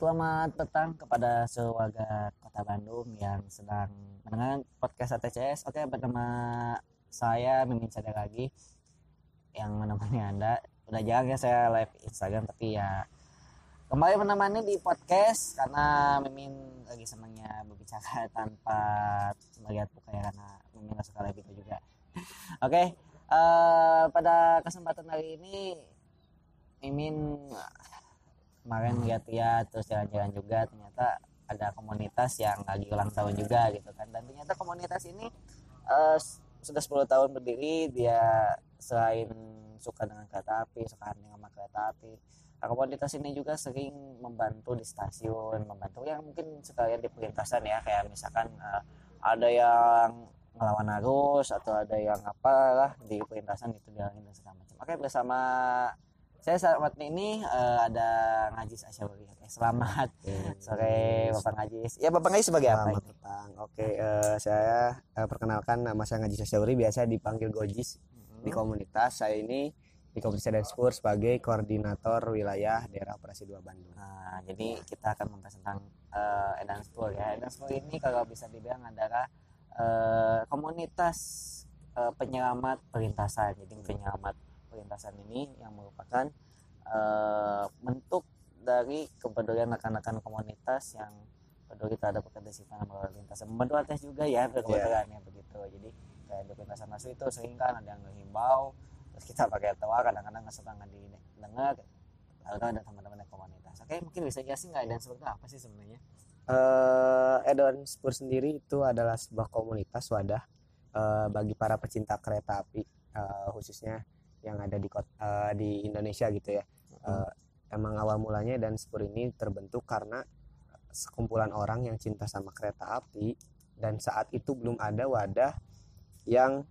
selamat petang kepada sewarga Kota Bandung yang sedang mendengar podcast ATCS. Oke, bersama saya Mimin Sadar lagi yang menemani Anda. Udah jarang ya saya live Instagram tapi ya kembali menemani di podcast karena Mimin lagi senangnya berbicara tanpa melihat buka ya karena Mimin gak suka live itu juga. Oke, eh, pada kesempatan hari ini Mimin kemarin lihat-lihat terus jalan-jalan juga ternyata ada komunitas yang lagi ulang tahun juga gitu kan. Dan ternyata komunitas ini eh, sudah 10 tahun berdiri dia selain suka dengan kereta api suka dengan sama kereta api nah, komunitas ini juga sering membantu di stasiun membantu yang mungkin sekalian di perlintasan ya kayak misalkan eh, ada yang melawan arus atau ada yang apalah di perlintasan itu dialangin dan segala macam. Oke bersama saya saat ini eh, ada Ngajis Asyauri. Oke, selamat sore Bapak Ngajis. Ya Bapak Ngajis sebagai apa? Selamat petang. Oke, eh, saya eh, perkenalkan nama saya Ngaji Sasyauri, biasa dipanggil Gojis Hmm. di komunitas. Saya ini di komunitas dan Spur sebagai koordinator wilayah daerah operasi 2 Bandung. Nah, jadi kita akan membahas tentang eh, Edan Spur ya. Edan Spur ini kalau bisa dibilang adalah eh, komunitas eh, penyelamat perlintasan. Jadi penyelamat perlintasan ini yang merupakan eh, bentuk dari kepedulian rekan-rekan komunitas yang peduli terhadap ketertiban berlalu lintas. Membantu artis juga ya kebetulan ya begitu. Jadi kayak di perlintasan asli itu sering kan ada yang ngehimbau terus kita pakai tawa kadang-kadang nggak suka nggak didengar lalu ada teman-teman dari komunitas oke mungkin bisa jelasin nggak dan seperti apa sih sebenarnya Eh, Edon Spur sendiri itu adalah sebuah komunitas wadah eh, bagi para pecinta kereta api eh, khususnya yang ada di kot- eh, di Indonesia gitu ya. Eh, emang awal mulanya dan Spur ini terbentuk karena sekumpulan orang yang cinta sama kereta api dan saat itu belum ada wadah yang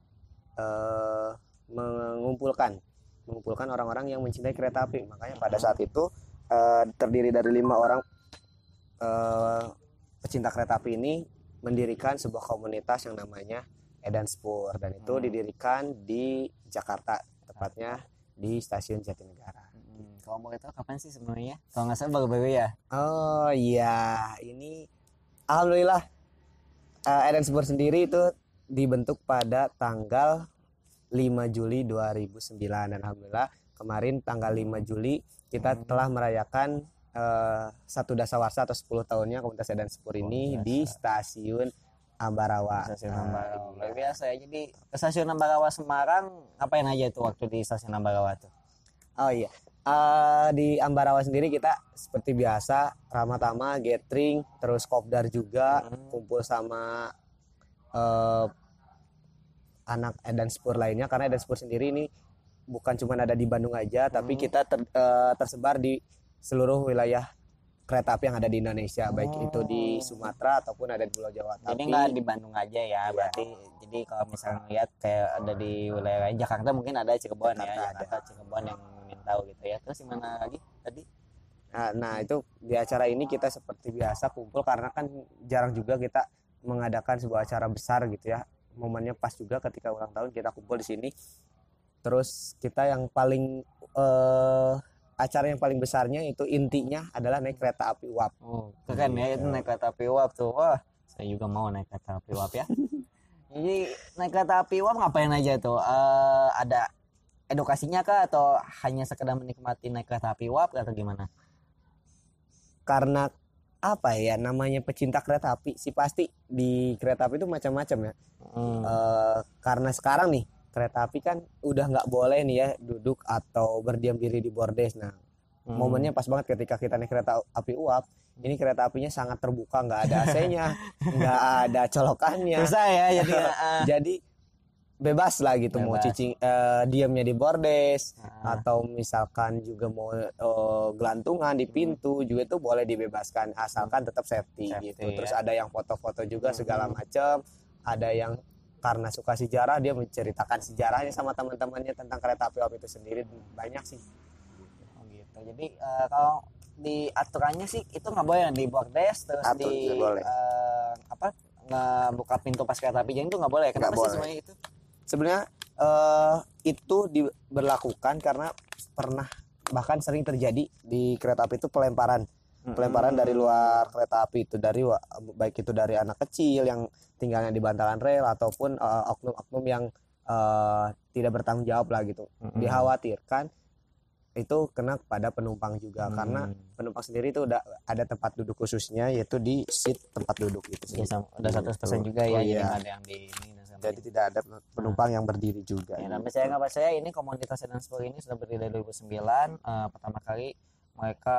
eh, mengumpulkan mengumpulkan orang-orang yang mencintai kereta api makanya pada saat itu eh, terdiri dari lima orang eh, pecinta kereta api ini mendirikan sebuah komunitas yang namanya Edan Spur dan itu Hmm. didirikan di Jakarta tepatnya di stasiun Jatinegara. Hmm, kalau mau tahu kapan sih sebenarnya kalau nggak salah baru-baru ya? Oh iya, ini alhamdulillah eh, Eden Spur sendiri itu dibentuk pada tanggal 5 Juli 2009 dan alhamdulillah kemarin tanggal 5 Juli kita Hmm. telah merayakan eh, satu dasawarsa atau 10 tahunnya komunitas Eden Spur ini Luar di stasiun Ambarawa. stasiun Ah, Ambarawa luar biasa ya jadi ke stasiun Ambarawa Semarang ngapain aja tuh waktu di stasiun Ambarawa tuh Oh iya. Eh, di Ambarawa sendiri kita seperti biasa ramah tamah, gathering, terus kopdar juga, Hmm. kumpul sama eh, anak Edan Spur lainnya karena Edan Spur sendiri ini bukan cuma ada di Bandung aja, tapi Hmm. kita ter- eh, tersebar di seluruh wilayah kereta api yang ada di Indonesia, baik Oh. itu di Sumatera ataupun ada di Pulau Jawa. jadi Tapi nggak di Bandung aja ya Iya. berarti jadi kalau misalnya lihat kayak ada di wilayah lain Jakarta mungkin ada Cirebon ya Jakarta ada. Cirebon yang ingin tahu gitu ya terus gimana lagi tadi Nah, nah, itu di acara ini kita seperti biasa kumpul karena kan jarang juga kita mengadakan sebuah acara besar gitu ya. Momennya pas juga ketika ulang tahun kita kumpul di sini. Terus kita yang paling eh, acara yang paling besarnya itu intinya adalah naik kereta api uap. Oh, keren ya itu naik kereta api uap tuh. Wah, saya juga mau naik kereta api uap ya. Jadi naik kereta api uap ngapain aja tuh? Eh, ada edukasinya kah atau hanya sekedar menikmati naik kereta api uap atau gimana? Karena apa ya namanya pecinta kereta api sih pasti di kereta api itu macam-macam ya. Hmm. Eh, karena sekarang nih kereta api kan udah nggak boleh nih ya duduk atau berdiam diri di bordes. Nah, Hmm. momennya pas banget ketika kita naik kereta api uap ini kereta apinya sangat terbuka nggak ada AC-nya nggak ada colokannya susah ya jadi eh, jadi bebas lah gitu mau Bebas. cicing eh, diamnya di bordes Ah. atau misalkan juga mau eh, gelantungan di pintu juga itu boleh dibebaskan asalkan tetap safety, Safety, gitu terus ya. ada yang foto-foto juga Hmm. segala macam ada yang karena suka sejarah dia menceritakan sejarahnya sama teman-temannya tentang kereta api uap itu sendiri banyak sih Oh gitu. Jadi eh, kalau di aturannya sih itu nggak boleh di bordes terus Atur, di boleh. eh, apa nggak buka pintu pas kereta api jadi itu nggak boleh. Kenapa Nggak sih boleh. sebenarnya itu? sebenarnya eh, itu diberlakukan karena pernah bahkan sering terjadi di kereta api itu pelemparan pelemparan dari luar kereta api itu dari baik itu dari anak kecil yang tinggalnya di bantalan rel ataupun eh, oknum-oknum yang eh, tidak bertanggung jawab lah gitu Mm-mm. dikhawatirkan itu kena kepada penumpang juga Hmm. karena penumpang sendiri itu udah ada tempat duduk khususnya yaitu di seat tempat duduk itu Ya, sendiri. sama, udah Gitu. 100% juga ya Oh, jadi iya. ada yang di ini dan segala jadi tidak ada penumpang yang berdiri juga Ya, dan percaya nggak percaya ini komunitas Sedan Sport ini sudah berdiri dari 2009. Eh, pertama kali mereka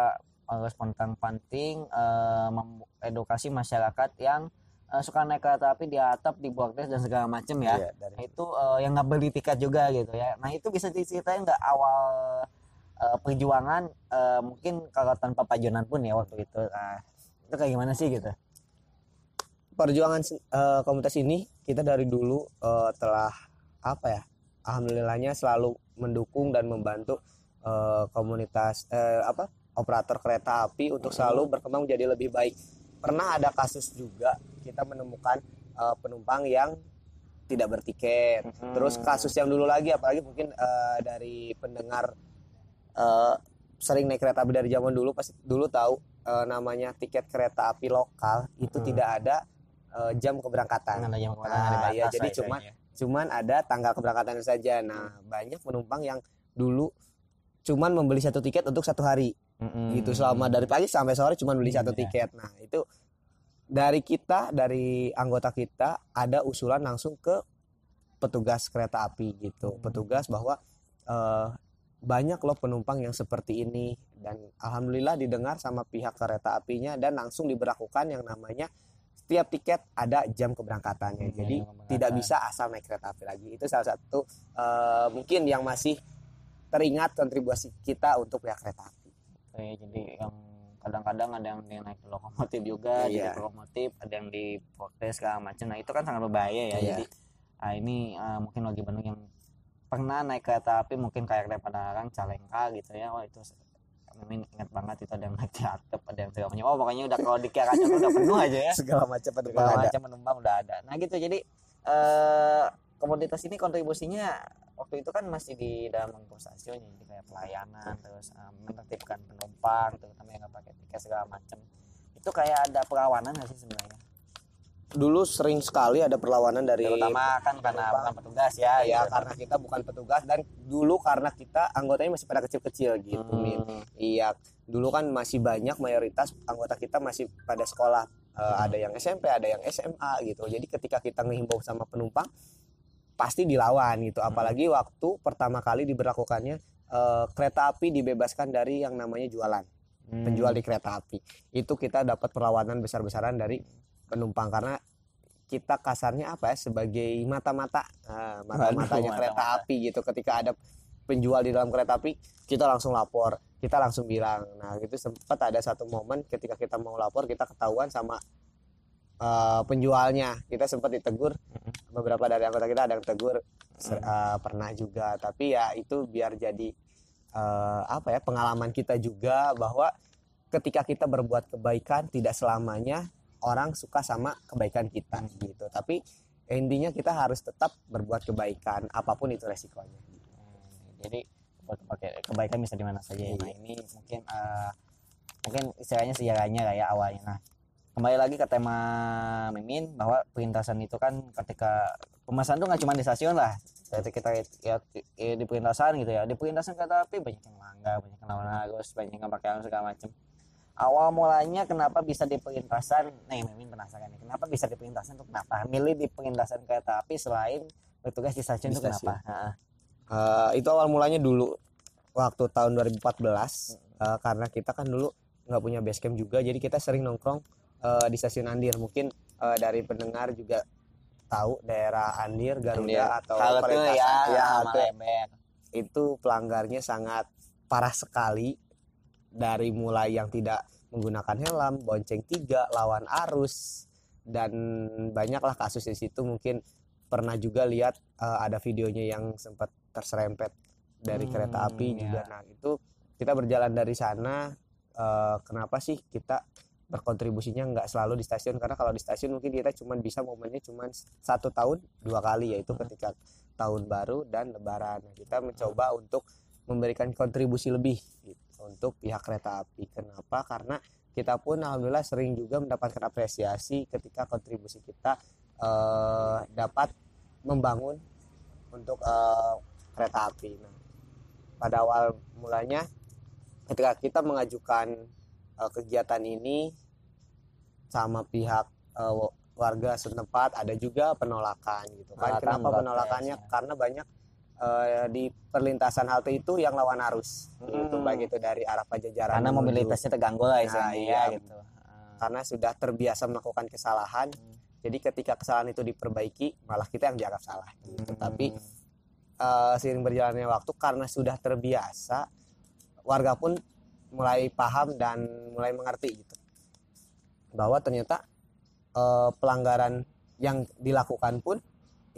harus pontang panting eh, mengedukasi masyarakat yang eh, suka naik kereta api di atap, di bordes dan segala macam ya. Iya, dari Nah, itu eh, yang nggak beli tiket juga gitu ya. Nah itu bisa diceritain nggak awal eh, perjuangan eh, mungkin kalau tanpa pajonan pun ya waktu itu. Nah, itu kayak gimana sih gitu? perjuangan eh, komunitas ini kita dari dulu eh, telah apa ya alhamdulillahnya selalu mendukung dan membantu eh, komunitas eh, apa operator kereta api untuk selalu berkembang menjadi lebih baik. Pernah ada kasus juga kita menemukan eh, penumpang yang tidak bertiket. Terus kasus yang dulu lagi apalagi mungkin eh, dari pendengar eh, sering naik kereta api dari zaman dulu pasti dulu tahu eh, namanya tiket kereta api lokal itu Hmm. tidak ada eh, jam keberangkatan. Kan ada yang ke mana Ah, ada iya, batas jadi cuma- cuman ada tanggal keberangkatan saja. Nah banyak penumpang yang dulu cuman membeli satu tiket untuk satu hari Mm-mm. gitu selama dari pagi sampai sore cuman beli satu Iya. tiket nah itu dari kita dari anggota kita ada usulan langsung ke petugas kereta api gitu Hmm. petugas bahwa eh, banyak loh penumpang yang seperti ini dan alhamdulillah didengar sama pihak kereta apinya dan langsung diberlakukan yang namanya setiap tiket ada jam keberangkatannya Hmm, jadi keberangkatan. tidak bisa asal naik kereta api lagi itu salah satu eh, mungkin yang masih teringat kontribusi kita untuk pihak kereta api Oke, jadi yang kadang-kadang ada yang naik di lokomotif juga, jadi Iya. lokomotif, ada yang di protes segala macam. Nah itu kan sangat berbahaya ya. Iya. Jadi ah, ini ah, mungkin lagi Bandung yang pernah naik kereta api mungkin kayak Padalarang, Calengka gitu ya. Wah itu Mimin ingat banget itu ada yang naik atap, ada yang segala macam. Oh pokoknya udah kalau di Condong udah penuh aja ya. segala macam penumpang Segala macam penumpang udah ada. Nah gitu jadi eh komoditas ini kontribusinya waktu itu kan masih di dalam mengurus stasiun jadi kayak pelayanan terus eh, menertibkan penumpang terutama yang nggak pakai tiket segala macam itu kayak ada perlawanan nggak sih sebenarnya dulu sering sekali ada perlawanan dari terutama kan karena penumpang. bukan petugas ya ya gitu. karena kita bukan petugas dan dulu karena kita anggotanya masih pada kecil-kecil gitu Hmm, Min. iya dulu kan masih banyak mayoritas anggota kita masih pada sekolah Hmm. ada yang SMP ada yang SMA gitu jadi ketika kita ngehimbau sama penumpang pasti dilawan gitu. Hmm. apalagi waktu pertama kali diberlakukannya eh, kereta api dibebaskan dari yang namanya jualan. Hmm. penjual di kereta api. Itu kita dapat perlawanan besar-besaran dari penumpang. Karena kita kasarnya apa ya sebagai mata-mata. Nah, mata-matanya kereta mata-mata. api gitu. Ketika ada penjual di dalam kereta api kita langsung lapor. Kita langsung bilang. Nah itu sempat ada satu momen ketika kita mau lapor kita ketahuan sama eh, penjualnya. Kita sempat ditegur beberapa dari anggota kita ada yang tegur eh, pernah juga. Tapi ya itu biar jadi eh, apa ya pengalaman kita juga bahwa ketika kita berbuat kebaikan tidak selamanya orang suka sama kebaikan kita gitu. Tapi intinya kita harus tetap berbuat kebaikan apa pun itu resikonya. Hmm, jadi buat pakai kebaikan bisa di mana saja ya. Nah ini mungkin eh, mungkin istilahnya sejarahnya lah ya awalnya. Nah kembali lagi ke tema Mimin bahwa perintasan itu kan ketika pemesan tuh nggak cuma di stasiun lah. Ketika kita ya, ya, di perintasan gitu ya, di perintasan kereta api banyak yang langgar, banyak yang lawan arus, banyak yang pakai arus segala macam. Awal mulanya kenapa bisa di perintasan? Nih Mimin penasaran nih, kenapa bisa di perintasan tuh kenapa? Milih di perintasan kereta api selain bertugas di stasiun Di itu kenapa? Eh, itu awal mulanya dulu waktu tahun 2014 eh, karena kita kan dulu nggak punya base camp juga jadi kita sering nongkrong eh, di stasiun Andir. Mungkin eh, dari pendengar juga tahu daerah Andir Garuda atau Halte ya, ya, halte. itu pelanggarnya sangat parah sekali. Dari mulai yang tidak menggunakan helm, bonceng tiga, lawan arus dan banyaklah kasus di situ. Mungkin pernah juga lihat eh, ada videonya yang sempat terserempet dari Hmm, kereta api ya. juga nah itu kita berjalan dari sana eh, kenapa sih kita berkontribusinya nggak selalu di stasiun. Karena kalau di stasiun mungkin kita cuma bisa momennya cuma satu tahun dua kali yaitu Hmm. ketika tahun baru dan lebaran. Nah, kita mencoba untuk memberikan kontribusi lebih gitu, untuk pihak kereta api. Kenapa? Karena kita pun alhamdulillah sering juga mendapatkan apresiasi ketika kontribusi kita eh, dapat membangun untuk eh, kereta api. Nah, pada awal mulanya ketika kita mengajukan eh, kegiatan ini sama pihak wa- warga setempat ada juga penolakan gitu kan. Penolakan, Kenapa penolakannya? ya. Karena banyak eh, di perlintasan halte itu yang lawan arus gitu Hmm. baik itu dari arah Pajajaran karena mobilitasnya terganggu lah Nah, iya. ya gitu karena sudah terbiasa melakukan kesalahan Hmm. jadi ketika kesalahan itu diperbaiki malah kita yang dianggap salah gitu. Hmm. tapi eh, seiring berjalannya waktu karena sudah terbiasa warga pun mulai paham dan mulai mengerti gitu. Bahwa ternyata eh, pelanggaran yang dilakukan pun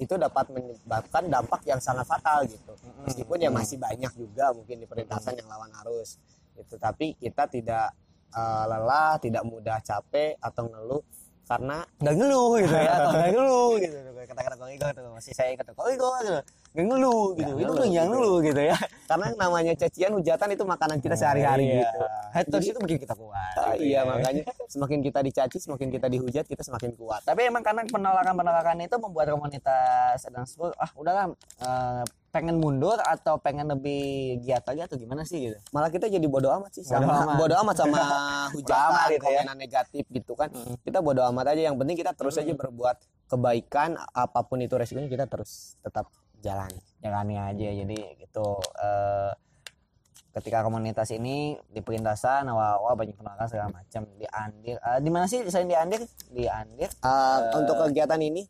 itu dapat menyebabkan dampak yang sangat fatal gitu. Meskipun ya masih banyak juga mungkin di perlintasan yang lawan arus itu tapi kita tidak eh, lelah tidak mudah capek atau ngeluh karena nggak ngeluh gitu. Ya atau nggak ngeluh gitu. Kata-kata Igo tuh masih saya Kong Igo gitu nggak ngeluh gitu Nggak itu ngeluh yang gitu. ngeluh gitu ya karena yang namanya cacian hujatan itu makanan kita sehari-hari Iya. gitu haters itu bikin kita kuat Ah, gitu iya ya. makanya semakin kita dicaci semakin kita dihujat kita semakin kuat tapi emang karena penolakan-penolakan itu membuat komunitas dan sebut ah udahlah eh, pengen mundur atau pengen lebih giat lagi atau gimana sih gitu malah kita jadi bodoh amat sih Bodo sama amat. bodoh amat sama hujatan amat gitu ya. negatif gitu kan Mm. kita bodoh amat aja yang penting kita terus aja Mm. berbuat kebaikan apa pun itu resikonya kita terus tetap jalan jalani aja jadi gitu eh, ketika komunitas ini di perintasan awal-awal banyak penolakan segala macam di Andir eh, di mana sih selain di Andir di Andir Uh, Eh. untuk kegiatan ini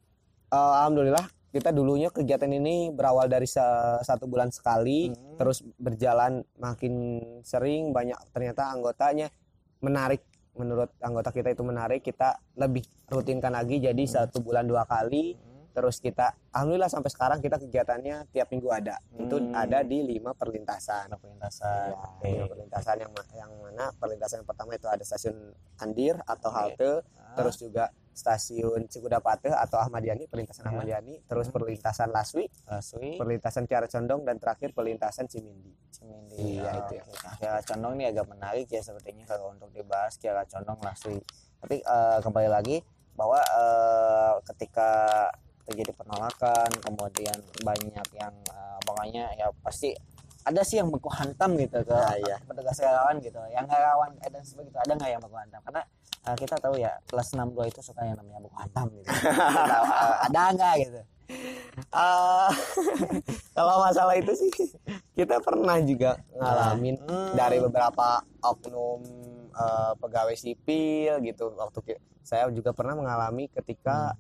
uh, alhamdulillah kita dulunya kegiatan ini berawal dari sa- satu bulan sekali Hmm. terus berjalan makin sering banyak ternyata anggotanya menarik menurut anggota kita itu menarik kita lebih rutinkan lagi jadi Hmm. satu bulan dua kali terus kita alhamdulillah sampai sekarang kita kegiatannya tiap minggu ada itu Hmm. ada di lima perlintasan ada perintasan Ya, Oke. lima perlintasan yang yang mana perlintasan yang pertama itu ada stasiun Andir atau halte Ah, terus juga stasiun Cikudapate atau Ahmad Yani perlintasan Ya. Ahmad Yani terus Hmm. perlintasan Laswi Laswi perlintasan Kiara Condong dan terakhir perlintasan Cimindi Cimindi Iya, Ah, itu ya. Kiara Condong ini agak menarik ya sepertinya kalau untuk dibahas Kiara Condong Laswi tapi eh, kembali lagi bahwa eh, ketika terjadi penolakan kemudian banyak yang eh, pokoknya ya pasti ada sih yang baku hantam gitu ke Ah, iya. petugas relawan gitu yang relawan eh, dan sebagainya ada nggak yang baku hantam karena eh, kita tahu ya kelas 62 itu suka yang namanya baku hantam gitu Kita, eh, ada nggak gitu Ah, kalau masalah itu sih kita pernah juga ngalamin Hmm. dari beberapa oknum eh, pegawai sipil gitu waktu saya juga pernah mengalami ketika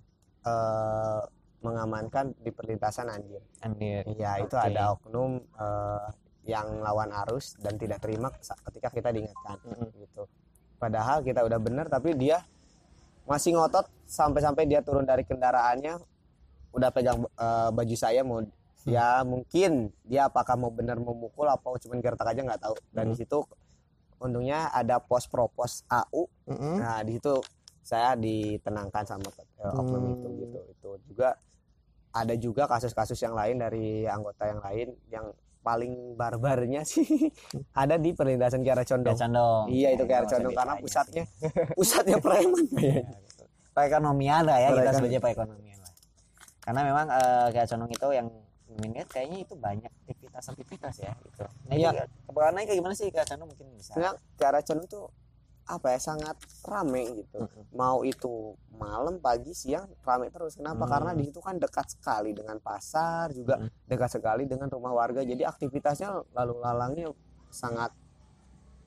eh, mengamankan di perlintasan Anjir Andir Iya, itu Oke. ada oknum eh, yang lawan arus dan tidak terima ketika kita diingatkan Mm-mm. gitu. Padahal kita udah bener tapi dia masih ngotot sampai-sampai dia turun dari kendaraannya udah pegang eh, baju saya mau ya mungkin dia apakah mau bener memukul apa cuma gertak aja nggak tahu. Dan di situ untungnya ada pos propos AU. Mm-mm. Nah, di situ saya ditenangkan sama eh, oknum itu Hmm. gitu. Itu juga ada juga kasus-kasus yang lain dari anggota yang lain yang paling barbarnya sih ada di perlintasan Kiara Condong. Kiara Condong. Iya itu Ya, Kiara Condong karena pusatnya pusatnya preman Iya, kayaknya. gitu. Perekonomian lah ya kita Perekon- sebagai perekonomian lah. Karena memang eh, Kiara Condong itu yang minit kayaknya itu banyak aktivitas-aktivitas ya gitu. Nah, Iya. kayak gimana sih Kiara Condong mungkin bisa. Sebenarnya Kiara Condong tuh apa ya sangat rame gitu. Mau itu malam, pagi, siang rame terus. Kenapa? Hmm. Karena di situ kan dekat sekali dengan pasar juga Mm. dekat sekali dengan rumah warga. Jadi aktivitasnya lalu lalangnya sangat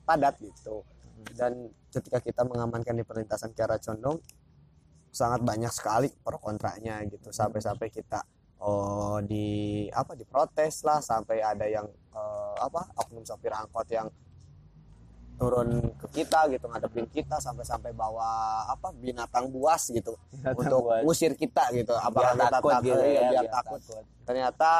padat gitu. Dan ketika kita mengamankan di perlintasan Kiara Condong sangat banyak sekali pro kontranya gitu. Sampai-sampai kita oh di apa diprotes lah sampai ada yang eh, apa oknum sopir angkot yang turun ke kita gitu ngadepin kita sampai-sampai bawa apa binatang buas gitu. Untuk buat- ngusir kita gitu biar apakah kita takut gitu iya, ya, biar takut. ternyata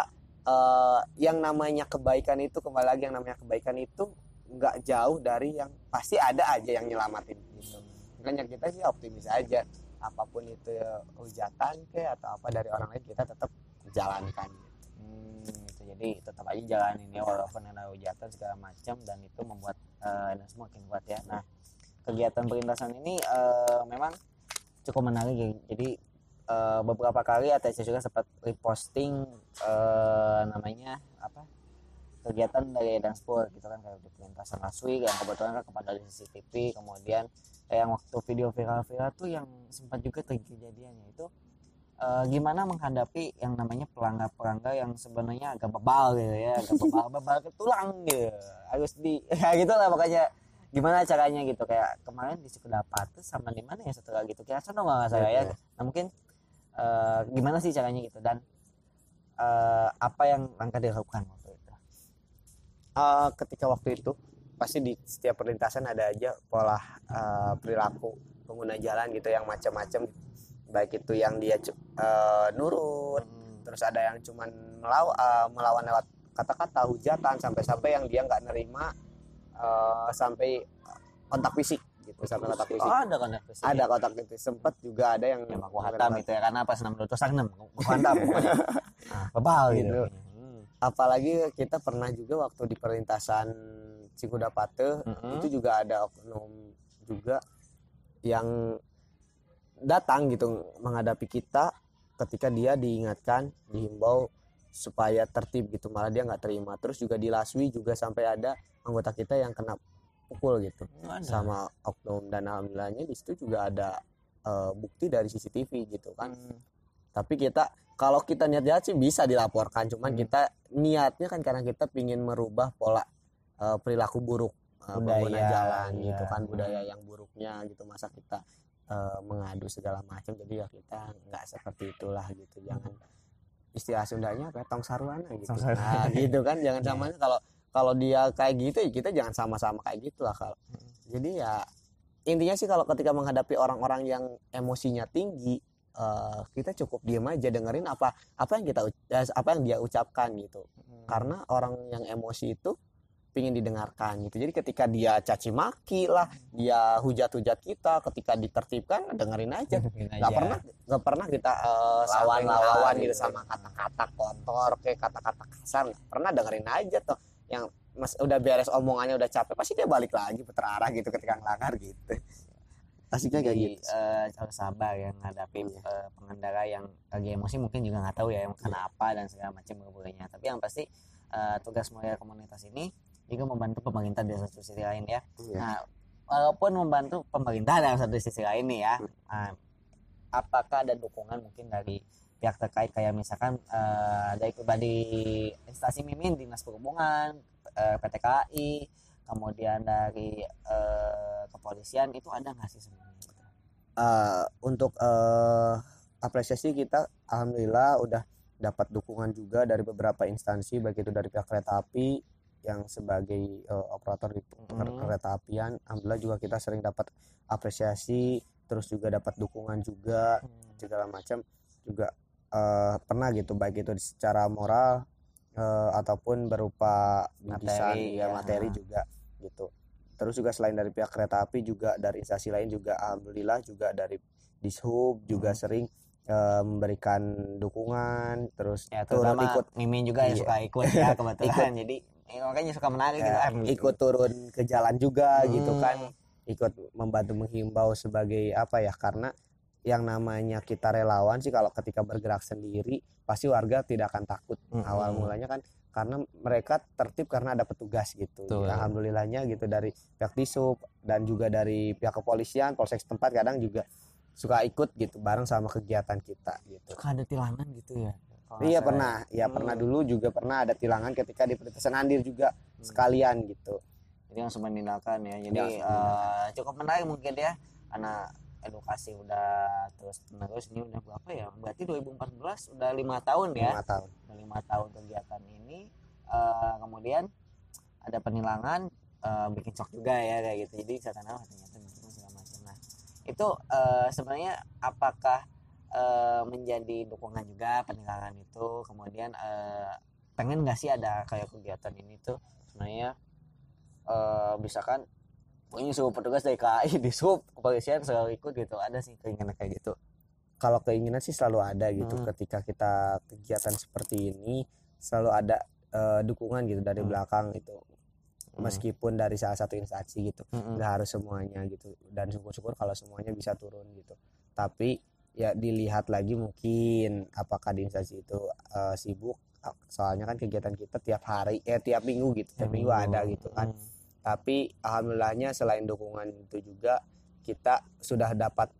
eh, yang namanya kebaikan itu kembali lagi yang namanya kebaikan itu nggak jauh dari yang pasti ada aja yang nyelamatin gitu. Makanya kita sih optimis aja apa pun itu hujatan ke atau apa dari orang lain kita tetap jalankan Hmm, gitu. Jadi tetap aja jalanin ya walaupun ada hujatan segala macam dan itu membuat eh, dan semua makin kuat ya. Nah, kegiatan perlintasan ini eh, memang cukup menarik ya. jadi eh, beberapa kali ATC juga sempat reposting eh, namanya apa kegiatan dari Danspur gitu kan kayak di perlintasan Laswi yang kebetulan kan kepada dari CCTV kemudian eh, yang waktu video viral-viral tuh yang sempat juga terjadi kejadiannya itu eh, gimana menghadapi yang namanya pelanggar-pelanggar yang sebenarnya agak bebal gitu ya agak bebal bebal ke tulang gitu. Harus di ya gitu lah makanya gimana caranya gitu kayak kemarin di Sukudapatu sama di mana ya setelah gitu kira sana nggak salah ya. Iya. nah mungkin eh, gimana sih caranya gitu? Dan eh, apa yang langkah dilakukan waktu itu? Eh, ketika waktu itu pasti di setiap perlintasan ada aja pola eh, perilaku pengguna jalan gitu yang macam-macam baik itu yang dia eh, nurut terus ada yang cuman melaw eh, melawan lewat kata-kata hujatan sampai-sampai yang dia nggak nerima eh, sampai kontak fisik gitu sampai kontak fisik. oh, ada kan ada kontak fisik. Sempat juga ada yang ya baku hantam itu ya karena pas enam ratus enam. Baku hantam nah, bebal gitu. Gitu. Hmm. apalagi kita pernah juga waktu di perlintasan Cikudapate Mm-mm. itu juga ada oknum juga yang datang gitu menghadapi kita ketika dia diingatkan dihimbau supaya tertib gitu malah dia nggak terima terus juga di Laswi juga sampai ada anggota kita yang kena pukul gitu Ada. sama oknum dan alhamdulillahnya di situ juga ada eh, bukti dari CCTV gitu kan Hmm. tapi kita kalau kita niat jahat sih bisa dilaporkan cuman Hmm. kita niatnya kan karena kita pingin merubah pola eh, perilaku buruk pengguna Budaya, jalan iya. gitu kan budaya yang buruknya gitu masa kita eh, mengadu segala macam jadi ya kita nggak seperti itulah gitu. Jangan istilah Sundanya apa ya, tong sarwana gitu. Tong nah gitu kan. Jangan Iya. samanya kalau kalau dia kayak gitu ya kita jangan sama-sama kayak gitu lah kalau Hmm. jadi ya intinya sih kalau ketika menghadapi orang-orang yang emosinya tinggi eh, kita cukup diam aja dengerin apa apa yang kita eh, apa yang dia ucapkan gitu. Hmm. karena orang yang emosi itu pingin didengarkan gitu. Jadi ketika dia caci maki lah dia hujat-hujat kita ketika ditertibkan dengerin aja. Nggak pernah nggak pernah kita eh, Lawan, sampai lawan gitu. gitu sama kata-kata kotor kayak kata-kata kasar. Nggak pernah dengerin aja tuh. Yang mas udah beres omongannya udah capek pasti dia balik lagi putar arah gitu ketika ngelanggar gitu. Pastinya kayak gitu. harus sabar ya menghadapi Iya. eh, pengendara yang lagi emosi mungkin juga nggak tahu ya yang karena apa dan segala macam berbulinya tapi yang pasti eh, tugas mulia komunitas ini juga membantu pemerintah di satu sisi lain ya Iya. nah walaupun membantu pemerintah dalam satu sisi lain nih ya nah, apakah ada dukungan mungkin dari pihak terkait kayak misalkan eh, dari pribadi instansi mimin dinas perhubungan eh, PT KAI kemudian dari eh, kepolisian itu ada nggak sih sebenarnya? Eh, untuk eh, apresiasi kita alhamdulillah udah dapat dukungan juga dari beberapa instansi baik itu dari pihak kereta api yang sebagai eh, operator di Mhm. kereta apian alhamdulillah juga kita sering dapat apresiasi terus juga dapat dukungan juga segala macam juga eh, pernah gitu baik itu secara moral eh, ataupun berupa bingkisan Materi, ya ya. materi juga gitu terus juga selain dari pihak kereta api juga dari instansi lain juga alhamdulillah juga dari dishub juga Hmm. sering memberikan dukungan terus ya terutama ikut mimin juga yang Iya. suka ikut ya kebetulan jadi eh, makanya suka menarik gitu. Ya, kan ikut turun ke jalan juga gitu Hmm. kan. Ikut membantu menghimbau sebagai apa ya karena yang namanya kita relawan sih kalau ketika bergerak sendiri pasti warga tidak akan takut Mm-mm. awal mulanya kan. Karena mereka tertib karena ada petugas gitu. Betul. alhamdulillahnya gitu dari pihak disub dan juga dari pihak kepolisian polsek setempat kadang juga suka ikut gitu bareng sama kegiatan kita gitu. Suka ada tilangan gitu ya Nggak iya pernah. Ya pernah Hmm. dulu juga pernah ada tilangan ketika di perlintasan Andir juga Hmm. sekalian gitu. Jadi langsung menindalkan ya. Jadi eh, cukup menarik mungkin ya. Karena edukasi udah terus menerus ini udah berapa ya? Berarti 2014 udah lima tahun ya? Lima tahun. Udah lima tahun kegiatan ini. Eh, kemudian ada penilangan eh, bikin shock juga ya kayak gitu. Jadi saya tahu ternyata segala macam. Nah itu eh, sebenarnya apakah eh, menjadi dukungan juga penilangan itu. Kemudian eh, pengen nggak sih ada kayak kegiatan ini tuh? Sebenarnya eh misalkan ini suruh petugas dari KAI di sub kepolisian selalu ikut gitu. Ada sih keinginan kayak gitu. Kalau keinginan sih selalu ada gitu. Hmm. ketika kita kegiatan seperti ini selalu ada eh, dukungan gitu dari Hmm. belakang itu meskipun dari salah satu instansi gitu. Mm-mm. nggak harus semuanya gitu. Dan syukur-syukur kalau semuanya bisa turun gitu. Tapi ya dilihat lagi mungkin apakah di instansi itu eh, sibuk soalnya kan kegiatan kita tiap hari eh tiap minggu gitu tiap minggu ada gitu kan. Mm. tapi alhamdulillahnya selain dukungan itu juga kita sudah dapat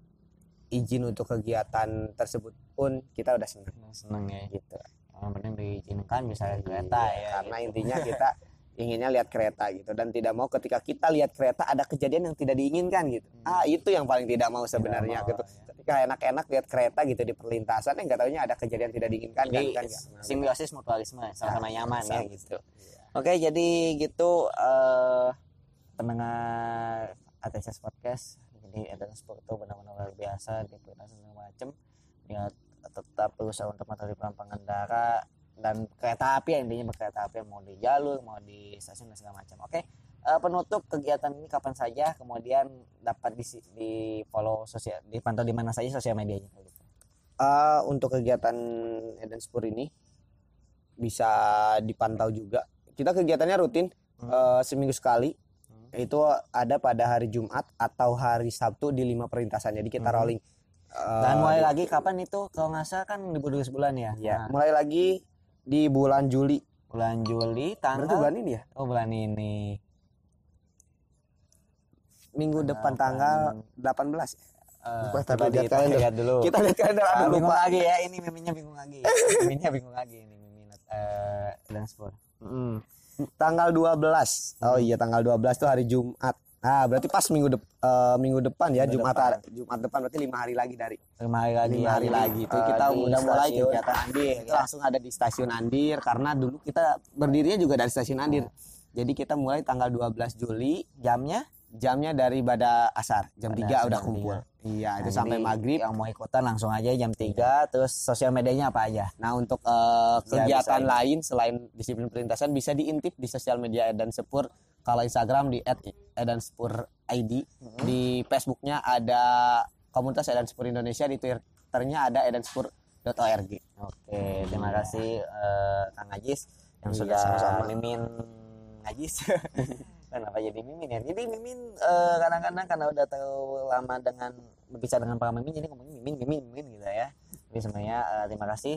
izin untuk kegiatan tersebut pun kita udah senang. Seneng ya. Gitu. Yang penting diizinkan bisa lihat kereta Iya, ya karena gitu. intinya kita inginnya lihat kereta gitu. Dan tidak mau ketika kita lihat kereta ada kejadian yang tidak diinginkan gitu. Hmm. ah itu yang paling tidak mau sebenarnya Tidak gitu. mau, ya. ketika enak-enak lihat kereta gitu di perlintasan yang nggak taunya ada kejadian tidak diinginkan jadi kan, kan nggak- simbiosis mutualisme sama-sama nyaman ya sama gitu. Iya. oke jadi gitu eh pendengar ATCS podcast jadi Sport itu benar-benar luar biasa di perlintasan segala macam ya tetap berusaha untuk mematuhi pelan pengendara dan kereta api ya, intinya berkereta api mau di jalur mau di stasiun dan segala macam oke eh, penutup kegiatan ini kapan saja kemudian dapat di, di follow sosial dipantau di mana saja sosial medianya gitu. Eh, untuk kegiatan Eden Spur ini bisa dipantau juga kita kegiatannya rutin Hmm. eh, seminggu sekali Hmm. itu ada pada hari Jumat atau hari Sabtu di lima perlintasan jadi kita Hmm. rolling Eh, dan mulai di- lagi kapan itu kalau nggak salah kan libur dua sebulan ya ya Nah, mulai lagi di bulan Juli. Bulan Juli tanggal berarti bulan ini ya? Oh bulan ini. Minggu Tanggal depan tanggal 18 Eh, Lupa, coba tapi lihat kita kalender. lihat dulu. kita lihat kalender Ah, aduh bingung lupa. lagi ya ini miminnya bingung lagi. Miminnya bingung lagi ini mimin eh dan sport Mm. tanggal 12 oh iya tanggal 12 tuh hari Jumat ah berarti pas minggu dep- eh, minggu depan ya Minggu Jumat depan. hari- Jumat depan berarti lima hari lagi dari lima hari lagi lima ya. hari lagi itu eh, kita udah mulai kegiatan Andir ya. langsung ada di stasiun Andir karena dulu kita berdirinya juga dari stasiun Andir jadi kita mulai tanggal 12 Juli jamnya jamnya dari pada asar. Jam Pada 3 asar udah kumpul. iya itu Nah, sampai jadi maghrib. yang mau ikutan langsung aja jam 3 terus sosial medianya apa aja? Nah untuk Bisa- kegiatan ini. lain selain disiplin perlintasan bisa diintip di sosial media Edan Sepur. Kalau Instagram di @edanspur ID, di Facebooknya ada komunitas Edan Sepur Indonesia, di Twitternya ada edanspur.org. oke terima kasih eh, Kang Ajis. Yang Iya, sudah sama-sama. mimin Ajis kenapa jadi mimin ya? Jadi mimin eh, kadang-kadang karena udah terlalu lama dengan berbicara dengan para mimin jadi ngomongnya mimin mimin mimin gitu ya. Tapi sebenarnya eh, terima kasih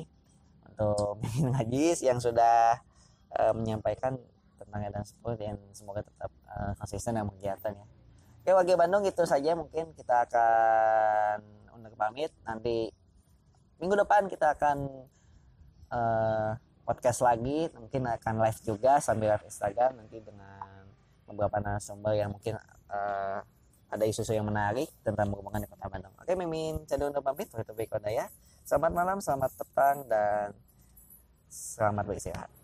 untuk mimin Ajis yang sudah eh, menyampaikan tentang Edan Sport dan semoga tetap eh, konsisten dalam kegiatan ya. Oke warga Bandung itu saja mungkin kita akan undur pamit. Nanti minggu depan kita akan eh, podcast lagi. Mungkin akan live juga sambil live Instagram nanti dengan beberapa narasumber yang mungkin eh, ada isu-isu yang menarik tentang berhubungan di kota Bandung. Oke, Mimin, saya undur pamit. Waktu ya. Selamat malam, selamat petang, dan selamat beristirahat.